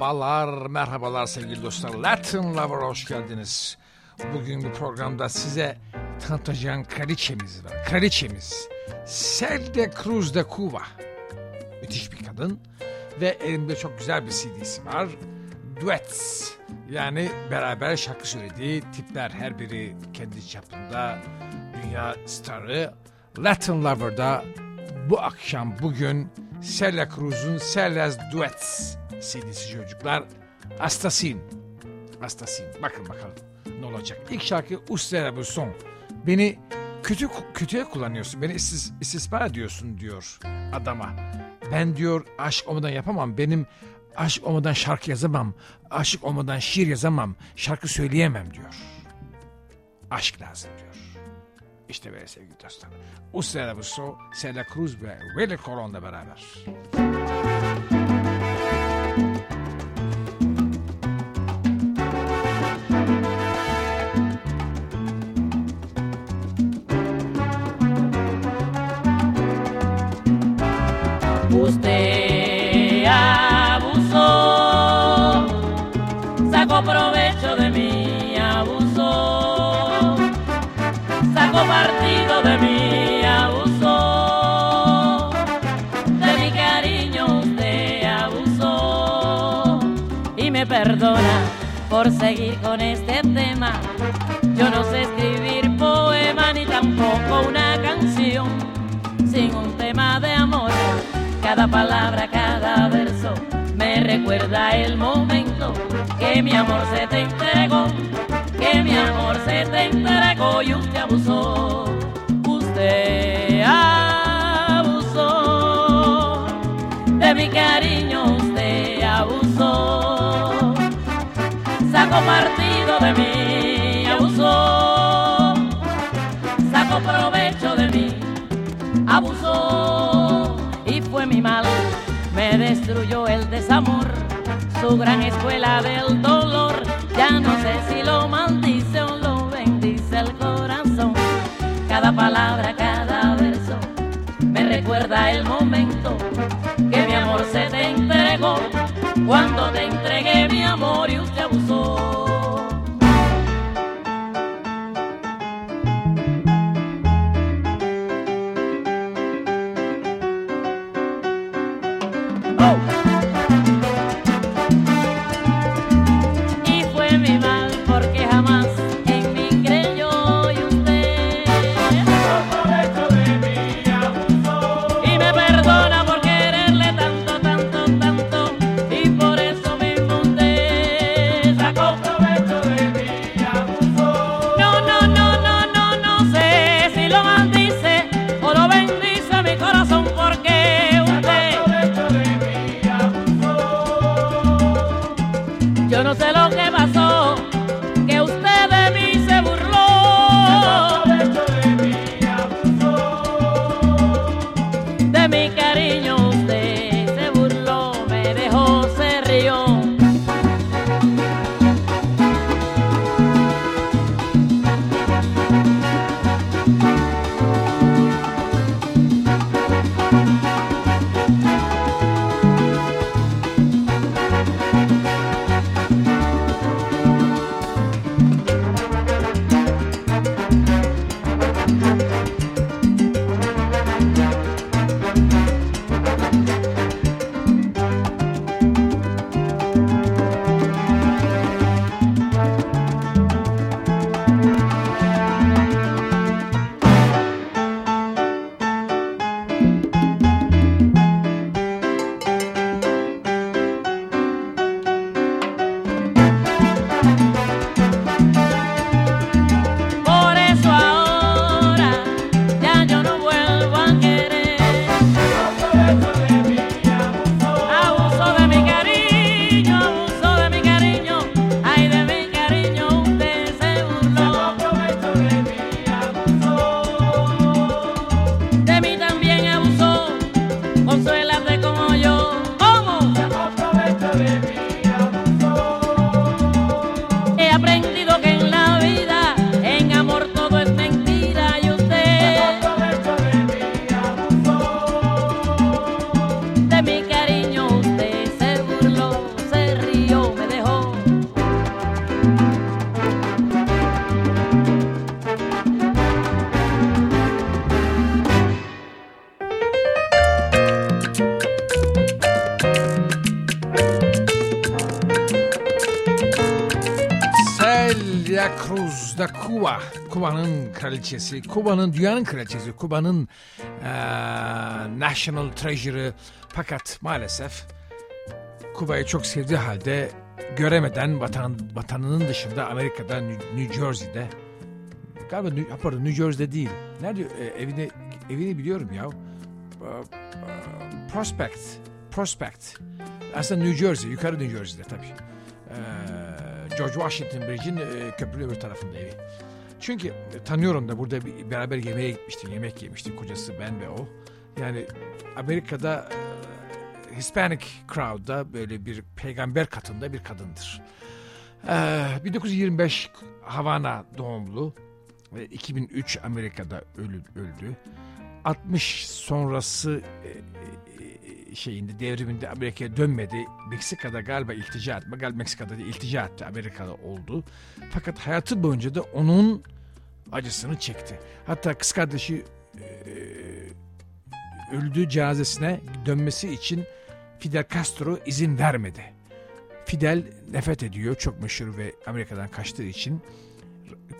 Merhabalar, merhabalar sevgili dostlar. Latin Lover hoş geldiniz. Bugün bu programda size tanıtacağım kraliçemiz var. Kraliçemiz. Celia Cruz de Cuba. Müthiş bir kadın. Ve elimde çok güzel bir CD'si var. Duets. Yani beraber şarkı söylediği tipler. Her biri kendi çapında dünya starı. Latin Lover'da bu akşam bugün Celia Cruz'un Celia's Duets CD'si çocuklar. Astasin. Astasin. Bakın bakalım ne olacak. İlk şarkı Ustera bu son. Beni kötü kötüye kullanıyorsun. Beni istis, istismar ediyorsun diyor adama. Ben diyor aşk olmadan yapamam. Benim aşk olmadan şarkı yazamam. Aşık olmadan şiir yazamam. Şarkı söyleyemem diyor. Aşk lazım diyor. İşte böyle sevgili dostlar. Ustera bu son. Celia Cruz ve Willie Colon'la beraber. Usted me perdona por seguir con este tema. Yo no sé escribir poema ni tampoco una canción sin un tema de amor. Cada palabra, cada verso me recuerda el momento que mi amor se te entregó, que mi amor se te entregó y usted abusó, usted abusó de mi cariño, sacó partido de mí, abusó, sacó provecho de mí, abusó y fue mi mal, me destruyó el desamor, su gran escuela del dolor, ya no sé si lo maldice o lo bendice el corazón, cada palabra, cada verso me recuerda el momento que mi amor se te entregó, cuando te entregué mi amor y usted abusó. Kraliçesi, Kuba'nın dünyanın kraliçesi, Kuba'nın eee, national treasure'ı. Fakat maalesef Kuba'yı çok sevdiği halde göremeden vatan, vatanının dışında Amerika'da, New, Jersey'de galiba New, pardon, New Jersey'de değil. Nerede e, evini, evini biliyorum ya. E, Prospect. Prospect. Aslında New Jersey, yukarı New Jersey'de tabii. Ee, George Washington Bridge'in e, köprünün öbür tarafında evi. Çünkü e, tanıyorum da burada beraber yemeğe gitmiştik, yemek yemiştik kocası ben ve o. Yani Amerika'da e, Hispanic crowd'da böyle bir peygamber katında bir kadındır. Ee, 1925 Havana doğumlu ve 2003 Amerika'da ölü, öldü. 60 sonrası e, e, şeyinde devriminde Amerika'ya dönmedi. Meksika'da galiba iltica etti. Galiba Meksika'da değil, iltica etti. Amerika'da oldu. Fakat hayatı boyunca da onun acısını çekti. Hatta kız kardeşi e, öldüğü cenazesine dönmesi için Fidel Castro izin vermedi. Fidel nefret ediyor. Çok meşhur ve Amerika'dan kaçtığı için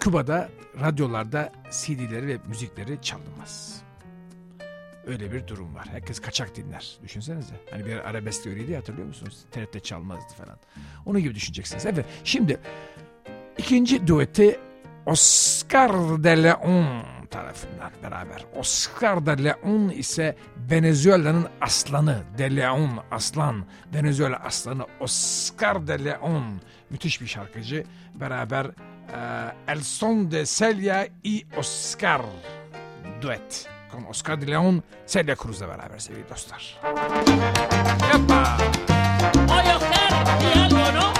Küba'da radyolarda CD'leri ve müzikleri çalınmaz. Öyle bir durum var. Herkes kaçak dinler. Düşünsenize. Hani bir arabesk öyleydi hatırlıyor musunuz? TRT çalmazdı falan. Onun gibi düşüneceksiniz. Evet. Şimdi ikinci dueti Oscar de Leon tarafından beraber. Oscar de Leon ise Venezuela'nın aslanı. De Leon aslan. Venezuela aslanı Oscar de Leon. Müthiş bir şarkıcı. Beraber e, El Son de Celia y Oscar duet. Bakan Oscar de León, Celia Cruz'la beraber sevgili dostlar. Yapma. O yoklar bir algo no?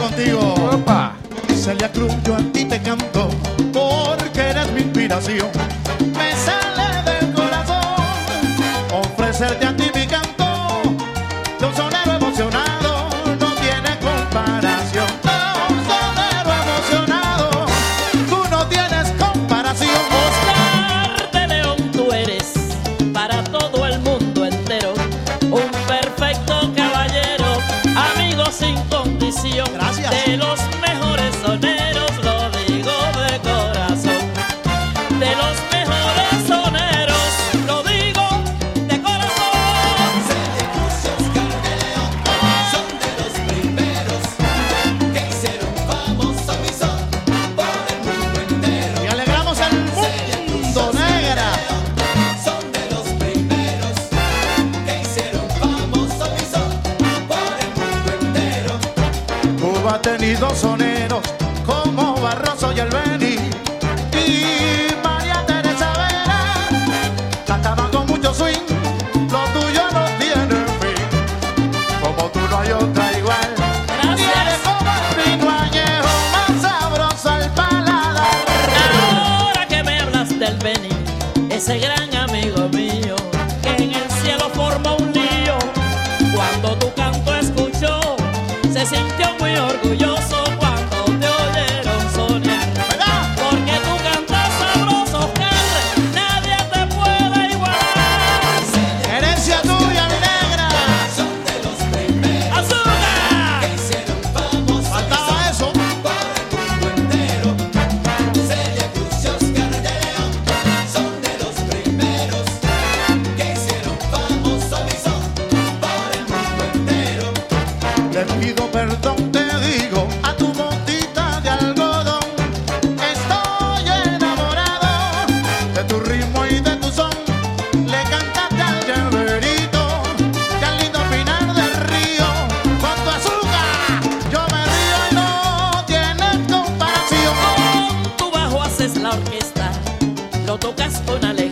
contigo. Opa. Celia Cruz, yo a ti te canto porque eres mi inspiración. Me haces la orquesta, lo tocas con alegría.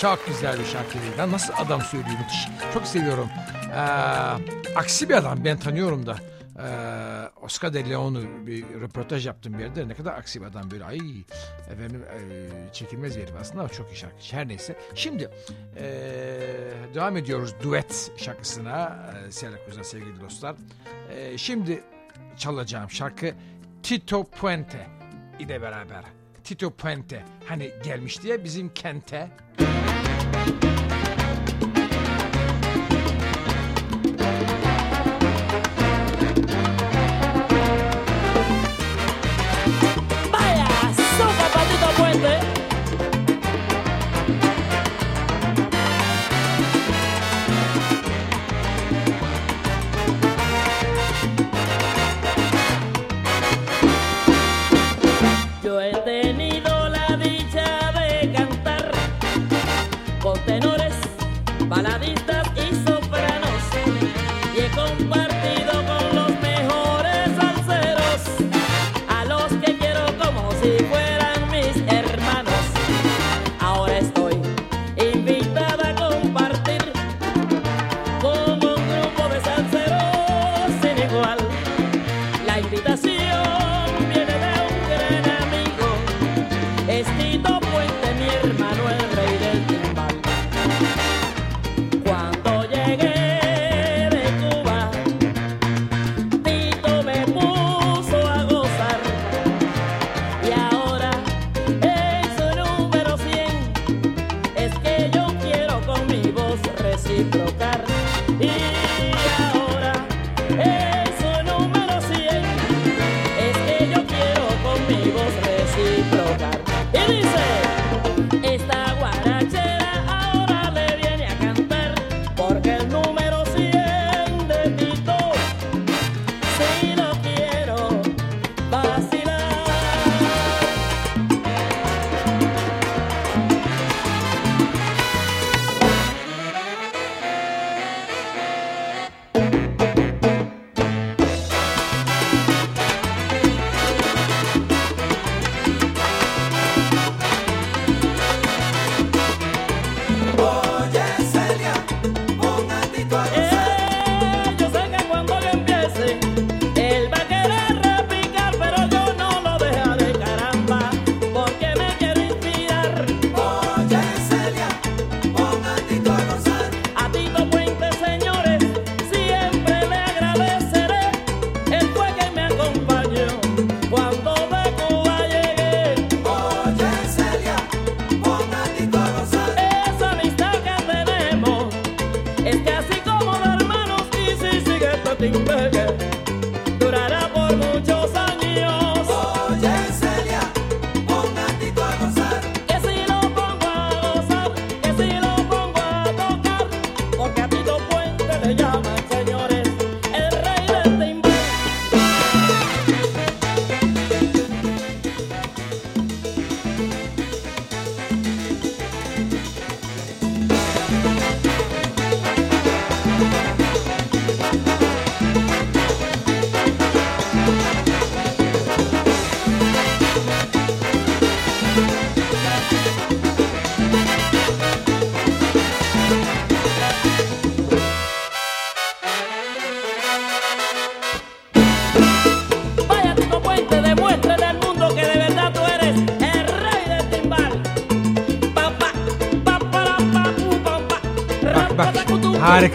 Çok güzel bir şarkıydı. Ben nasıl adam söylüyor müthiş. Çok seviyorum. Ee, aksi bir adam ben tanıyorum da. Ee, Oscar de Leon'u bir röportaj yaptım bir yerde. Ne kadar aksi bir adam böyle. Ay efendim e, çekilmez bir aslında çok iyi şarkı. Her neyse. Şimdi e, devam ediyoruz duet şarkısına. E, Seyrekuz'a sevgili dostlar. E, şimdi çalacağım şarkı Tito Puente ile beraber. Tito Puente hani gelmiş diye bizim kente. Müzik thank you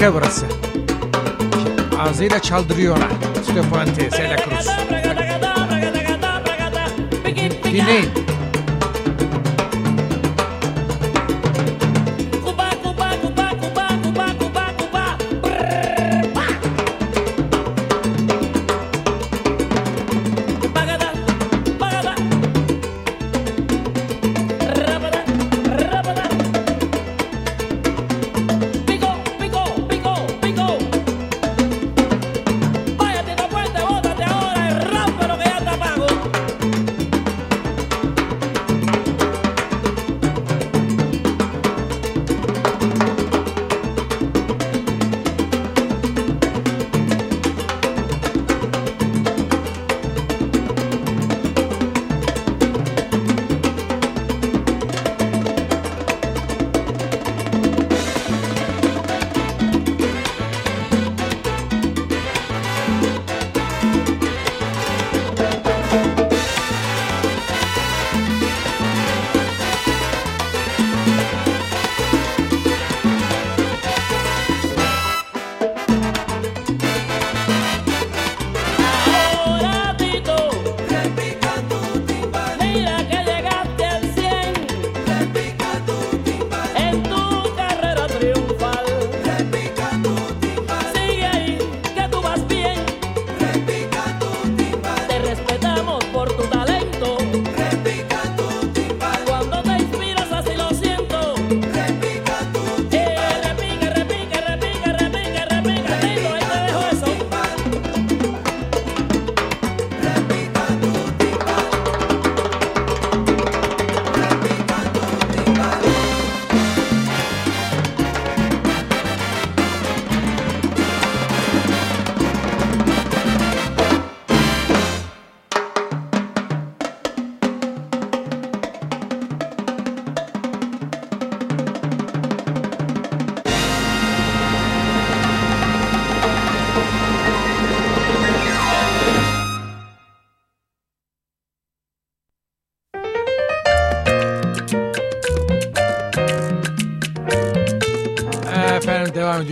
Amerika burası. Ağzıyla çaldırıyorlar. Stefante, Sela Cruz. Dinleyin.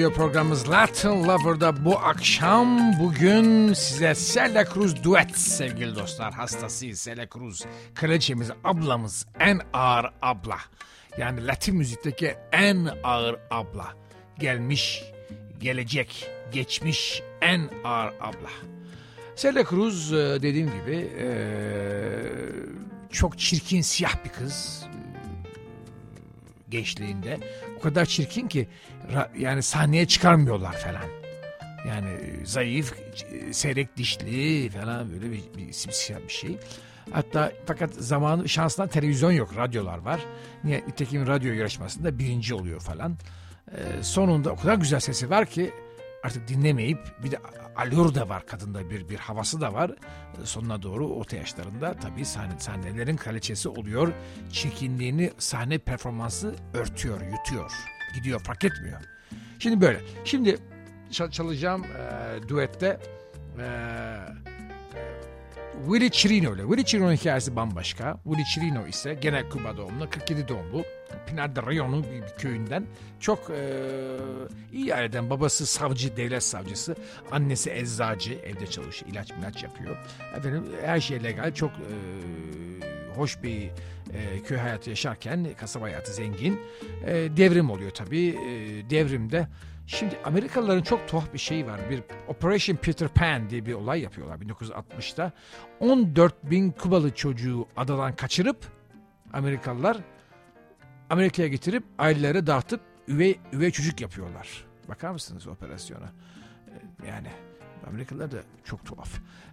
Ediyor programımız Latin Lover'da bu akşam. Bugün size Celia Cruz duet sevgili dostlar. Hastasıyız Celia Cruz. Kraliçemiz ablamız en ağır abla. Yani Latin müzikteki en ağır abla. Gelmiş gelecek geçmiş en ağır abla. Celia Cruz e, dediğim gibi e, çok çirkin siyah bir kız. Gençliğinde o kadar çirkin ki yani sahneye çıkarmıyorlar falan. Yani zayıf, e, seyrek dişli falan böyle bir, bir simsiyah bir şey. Hatta fakat zamanı şansından televizyon yok, radyolar var. Niye? Nitekim radyo yarışmasında birinci oluyor falan. Ee, sonunda o kadar güzel sesi var ki artık dinlemeyip bir de alür de var kadında bir bir havası da var. Ee, Sonuna doğru orta yaşlarında tabii sahne, sahnelerin kraliçesi oluyor. Çirkinliğini sahne performansı örtüyor, yutuyor. Gidiyor fark etmiyor. Şimdi böyle. Şimdi çal- çalacağım e, duette e, Willie Chirino ile. Willie Chirino'nun hikayesi bambaşka. Willie Chirino ise gene Küba doğumlu, 47 doğumlu. Pinar de bir, bir köyünden. Çok e, iyi aileden. Babası savcı, devlet savcısı. Annesi eczacı, evde çalışıyor, ilaç milaç yapıyor. Efendim her şey legal, çok e, hoş bir e, köy hayatı yaşarken kasaba hayatı zengin. E, devrim oluyor tabii. E, devrimde Şimdi Amerikalıların çok tuhaf bir şeyi var. Bir Operation Peter Pan diye bir olay yapıyorlar 1960'ta. 14 bin Kubalı çocuğu adadan kaçırıp Amerikalılar Amerika'ya getirip ailelere dağıtıp üvey, üvey çocuk yapıyorlar. Bakar mısınız operasyona? Ee, Yani Amerikalılar da çok tuhaf.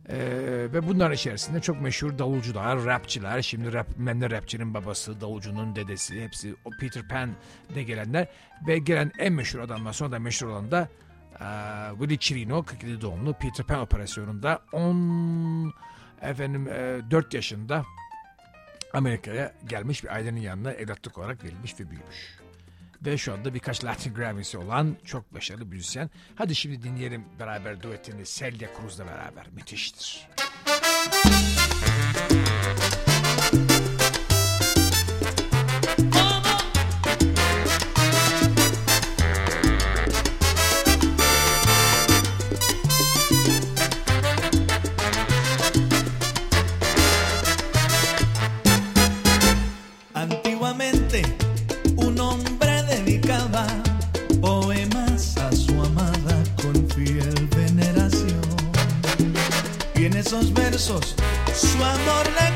Ee, ve bunların içerisinde çok meşhur davulcular, rapçiler. Şimdi rap, Mende rapçinin babası, davulcunun dedesi. Hepsi o Peter Pan'de gelenler. Ve gelen en meşhur adamlar sonra da meşhur olan da e, Willie Chirino, 47 doğumlu Peter Pan operasyonunda 10 efendim e, 4 yaşında Amerika'ya gelmiş bir ailenin yanına evlatlık olarak verilmiş ve büyümüş. Ve şu anda birkaç Latin Grammy'si olan çok başarılı müzisyen. Hadi şimdi dinleyelim beraber duetini Celia Cruz'la beraber. Müthiştir. Antiguamente su amor le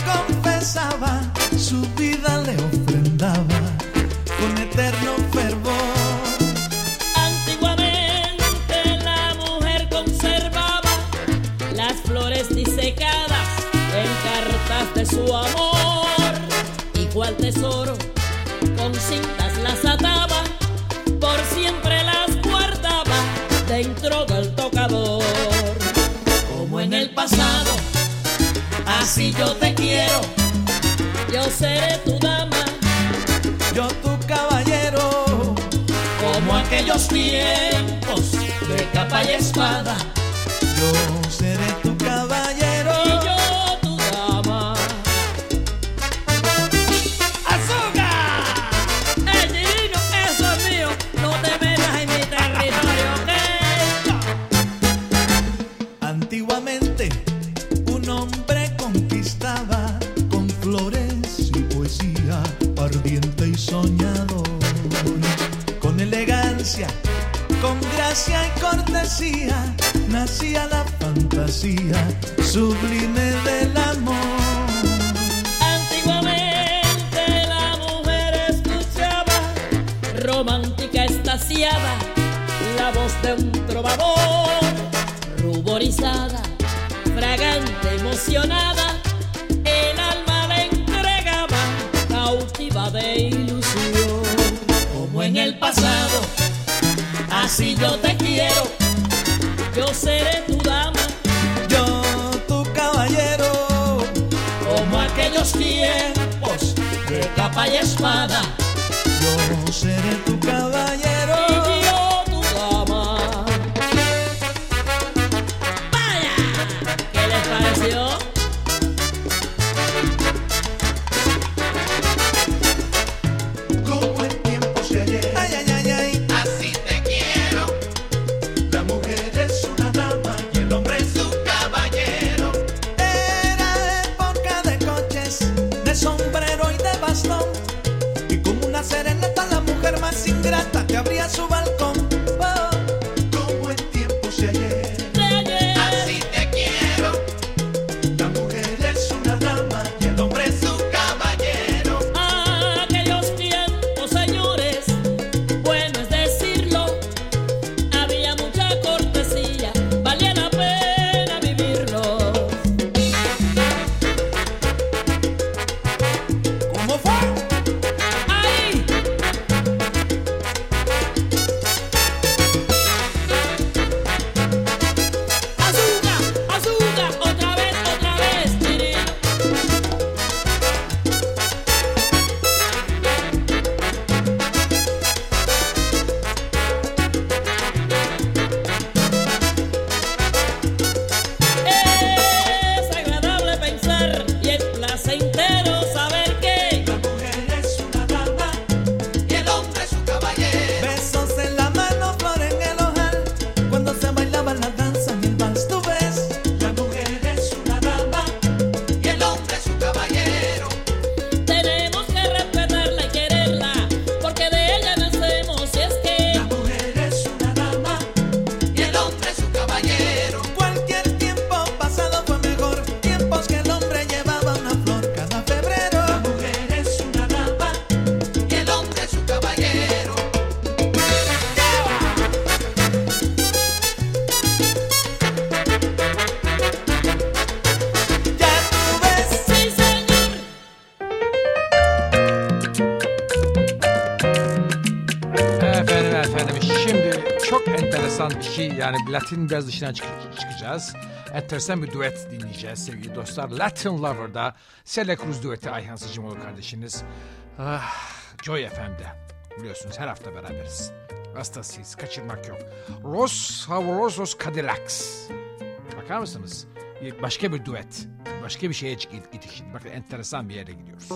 fragante, emocionada, el alma le entregaba, cautiva de ilusión. Como en el pasado, así yo te quiero, yo seré tu dama. Yo tu caballero, como aquellos tiempos de capa y espada. yo seré tu caballero. Latin biraz dışına çık çıkacağız. Enteresan bir duet dinleyeceğiz sevgili dostlar. Latin Lover'da Sele Cruz dueti Ayhan Sıcımoğlu kardeşiniz. Ah, Joy FM'de. Biliyorsunuz her hafta beraberiz. Hastasıyız, kaçırmak yok. Los Favorosos Cadillacs. Bakar mısınız? Başka bir duet. Başka bir şeye gittik şimdi. Bakın enteresan bir yere gidiyoruz.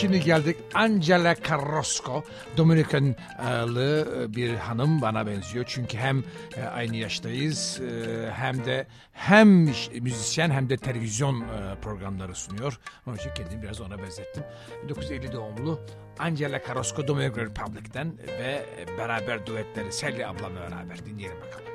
Şimdi geldik Angela Carrasco. Dominikanlı bir hanım bana benziyor. Çünkü hem aynı yaştayız hem de hem müzisyen hem de televizyon programları sunuyor. Onun için kendimi biraz ona benzettim. 1950 doğumlu Angela Carrasco Dominican Republic'ten ve beraber duetleri Sally ablamla beraber dinleyelim bakalım.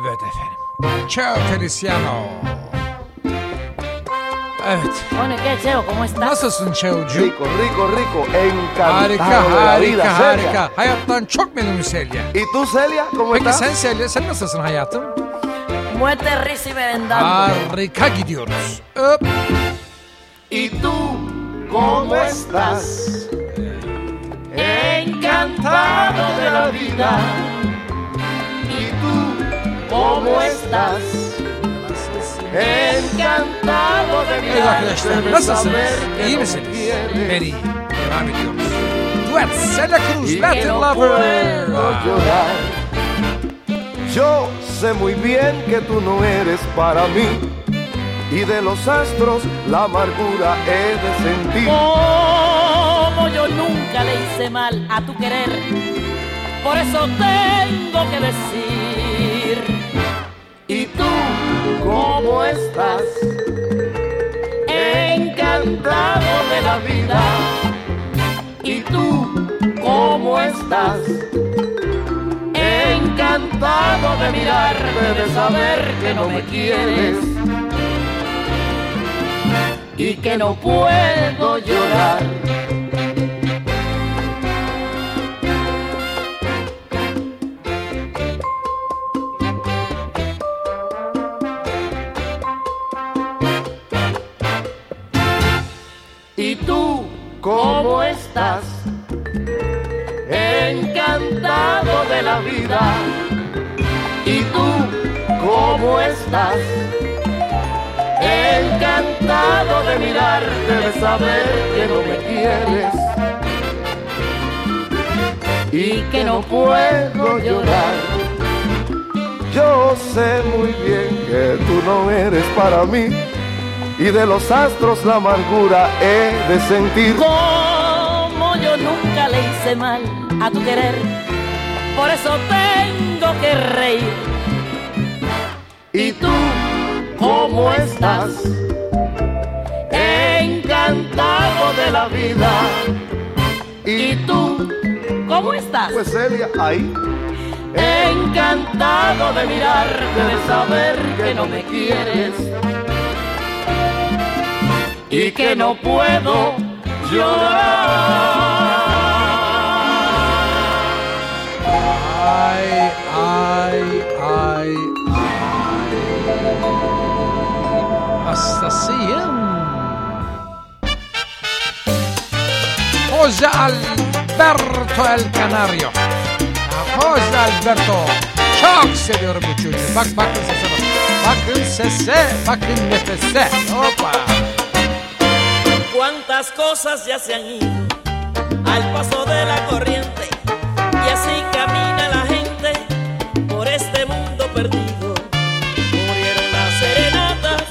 Evet efendim. Ciao Feliciano. Evet. Bueno, ¿qué, Cheo? ¿Cómo estás? Nasılsın? Rico, rico, rico, encantado Harika, de la harika, vida, Celia. harika. Hayattan çok memnunum Selya. ¿Y tú, Celia, cómo Peki estás? sen Selya, sen nasılsın hayatım? Muerte, risa y merendando. Harika gidiyoruz. Öp. ¿Y tú, cómo estás? Encantado de la vida. ¿Y tú, cómo estás? Encantado de mirarte, arkadaşlar de nasılsınız? saber que İyi no misiniz? me quieres. Ben iyi. Devam ediyoruz. Duet Celia Cruz, Y Latin que no Lover. puedo llorar. Yo sé muy bien que tú no eres para mí. Y de los astros la amargura he de sentir. Como yo nunca le hice mal a tu querer, por eso tengo que decir. ¿Y tú cómo estás? Encantado de la vida. ¿Y tú cómo estás? Encantado de mirarte, de saber que no me quieres. Y que no puedo llorar. Cómo estás? Encantado de la vida. ¿Y tú cómo estás? Encantado de mirarte, de saber que no me quieres. Y que no puedo llorar. Yo sé muy bien que tú no eres para mí. Y de los astros la amargura he de sentir. Como yo nunca le hice mal a tu querer, por eso tengo que reír. ¿Y tú cómo estás? Encantado de la vida. ¿Y tú? ¿Cómo estás? Pues Celia, ahí. Encantado de mirarte, de saber que no me quieres. Y que no puedo llorar. Ay, ay, ay, ay. Hastasıyım. Jose Alberto El Canario. Ya Jose Alberto. Çok seviyorum bu çocuğu. Bak bakın bak. Bakın sese, bakın nefese. Hoppa las cosas ya se han ido al paso de la corriente y así camina la gente por este mundo perdido. Murieron las serenatas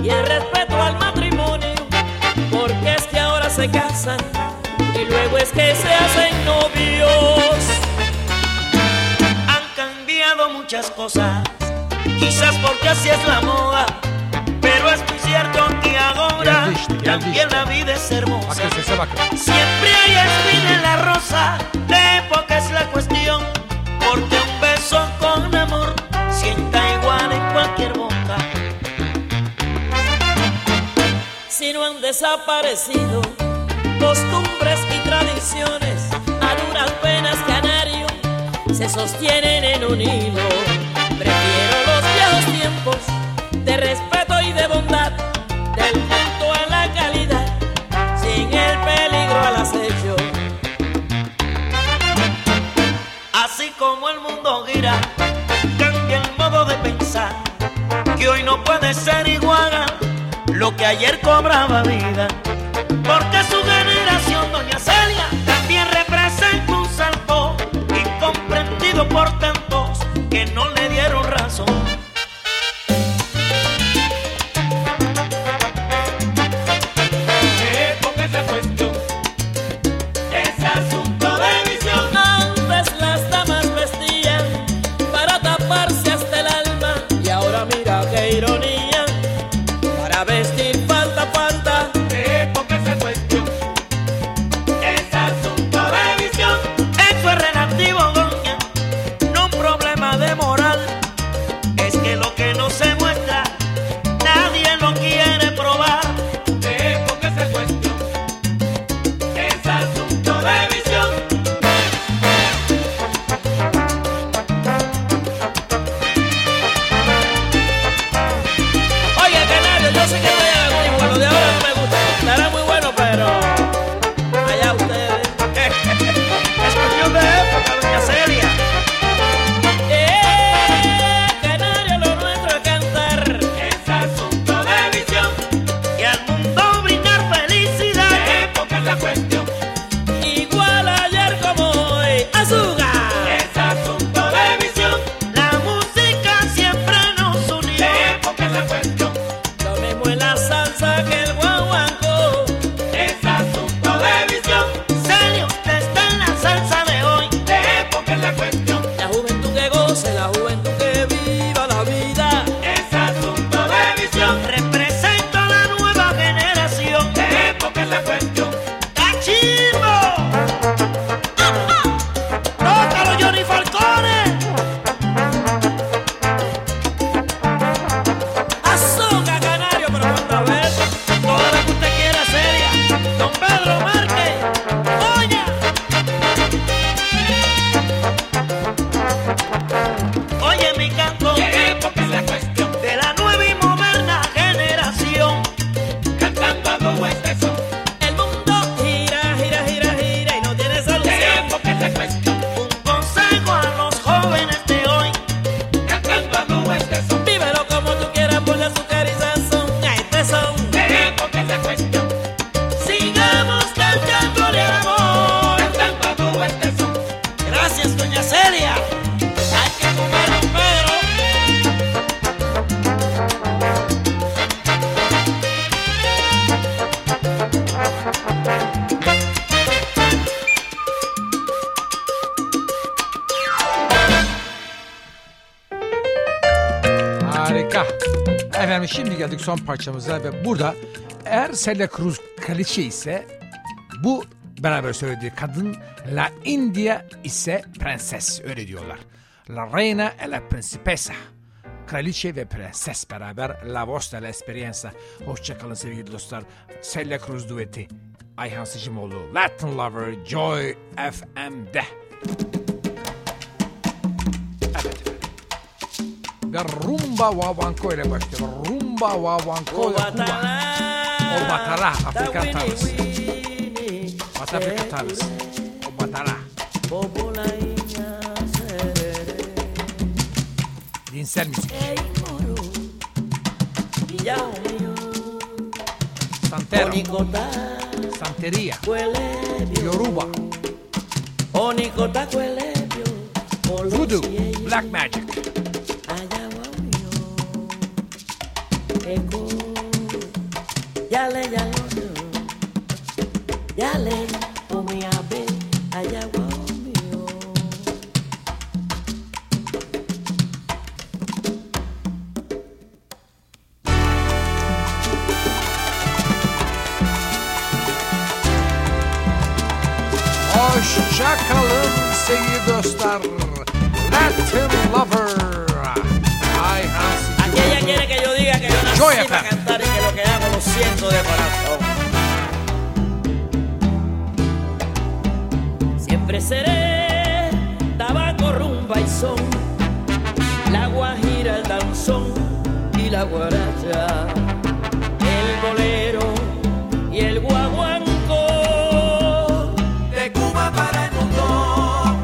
y el respeto al matrimonio, porque es que ahora se casan y luego es que se hacen novios. Han cambiado muchas cosas, quizás porque así es la moda también la vida es hermosa. Siempre hay espina en la rosa, de época es la cuestión, porque un beso con amor sienta igual en cualquier boca. Si no han desaparecido costumbres y tradiciones, a duras penas canario se sostienen en un hilo. De ser igual lo que ayer cobraba vida, porque su son parçamıza ve burada eğer Celia Cruz kraliçe ise bu beraber söylediği kadın La India ise prenses öyle diyorlar. La Reina e la Principessa. Kraliçe ve prenses beraber La Vostra la Esperienza. Hoşçakalın sevgili dostlar. Celia Cruz dueti. Ayhan Sıcımoğlu, Latin Lover, Joy FM'de. ve rumba wawanko ile başlıyor. Rumba wawanko ile Kuba. O batara Afrikan tanrısı. Batı Afrika tanrısı. O batara. Dinsel müzik. Santero. Santeria. Yoruba. Voodoo. Black Magic. eko yale yalodo yale omi abe ayawa omi o. Ó, já calando em seguida siento de corazón. Siempre seré tabaco, rumba y son, la guajira, el danzón y la guaracha, el bolero y el guaguanco. De Cuba para el mundo.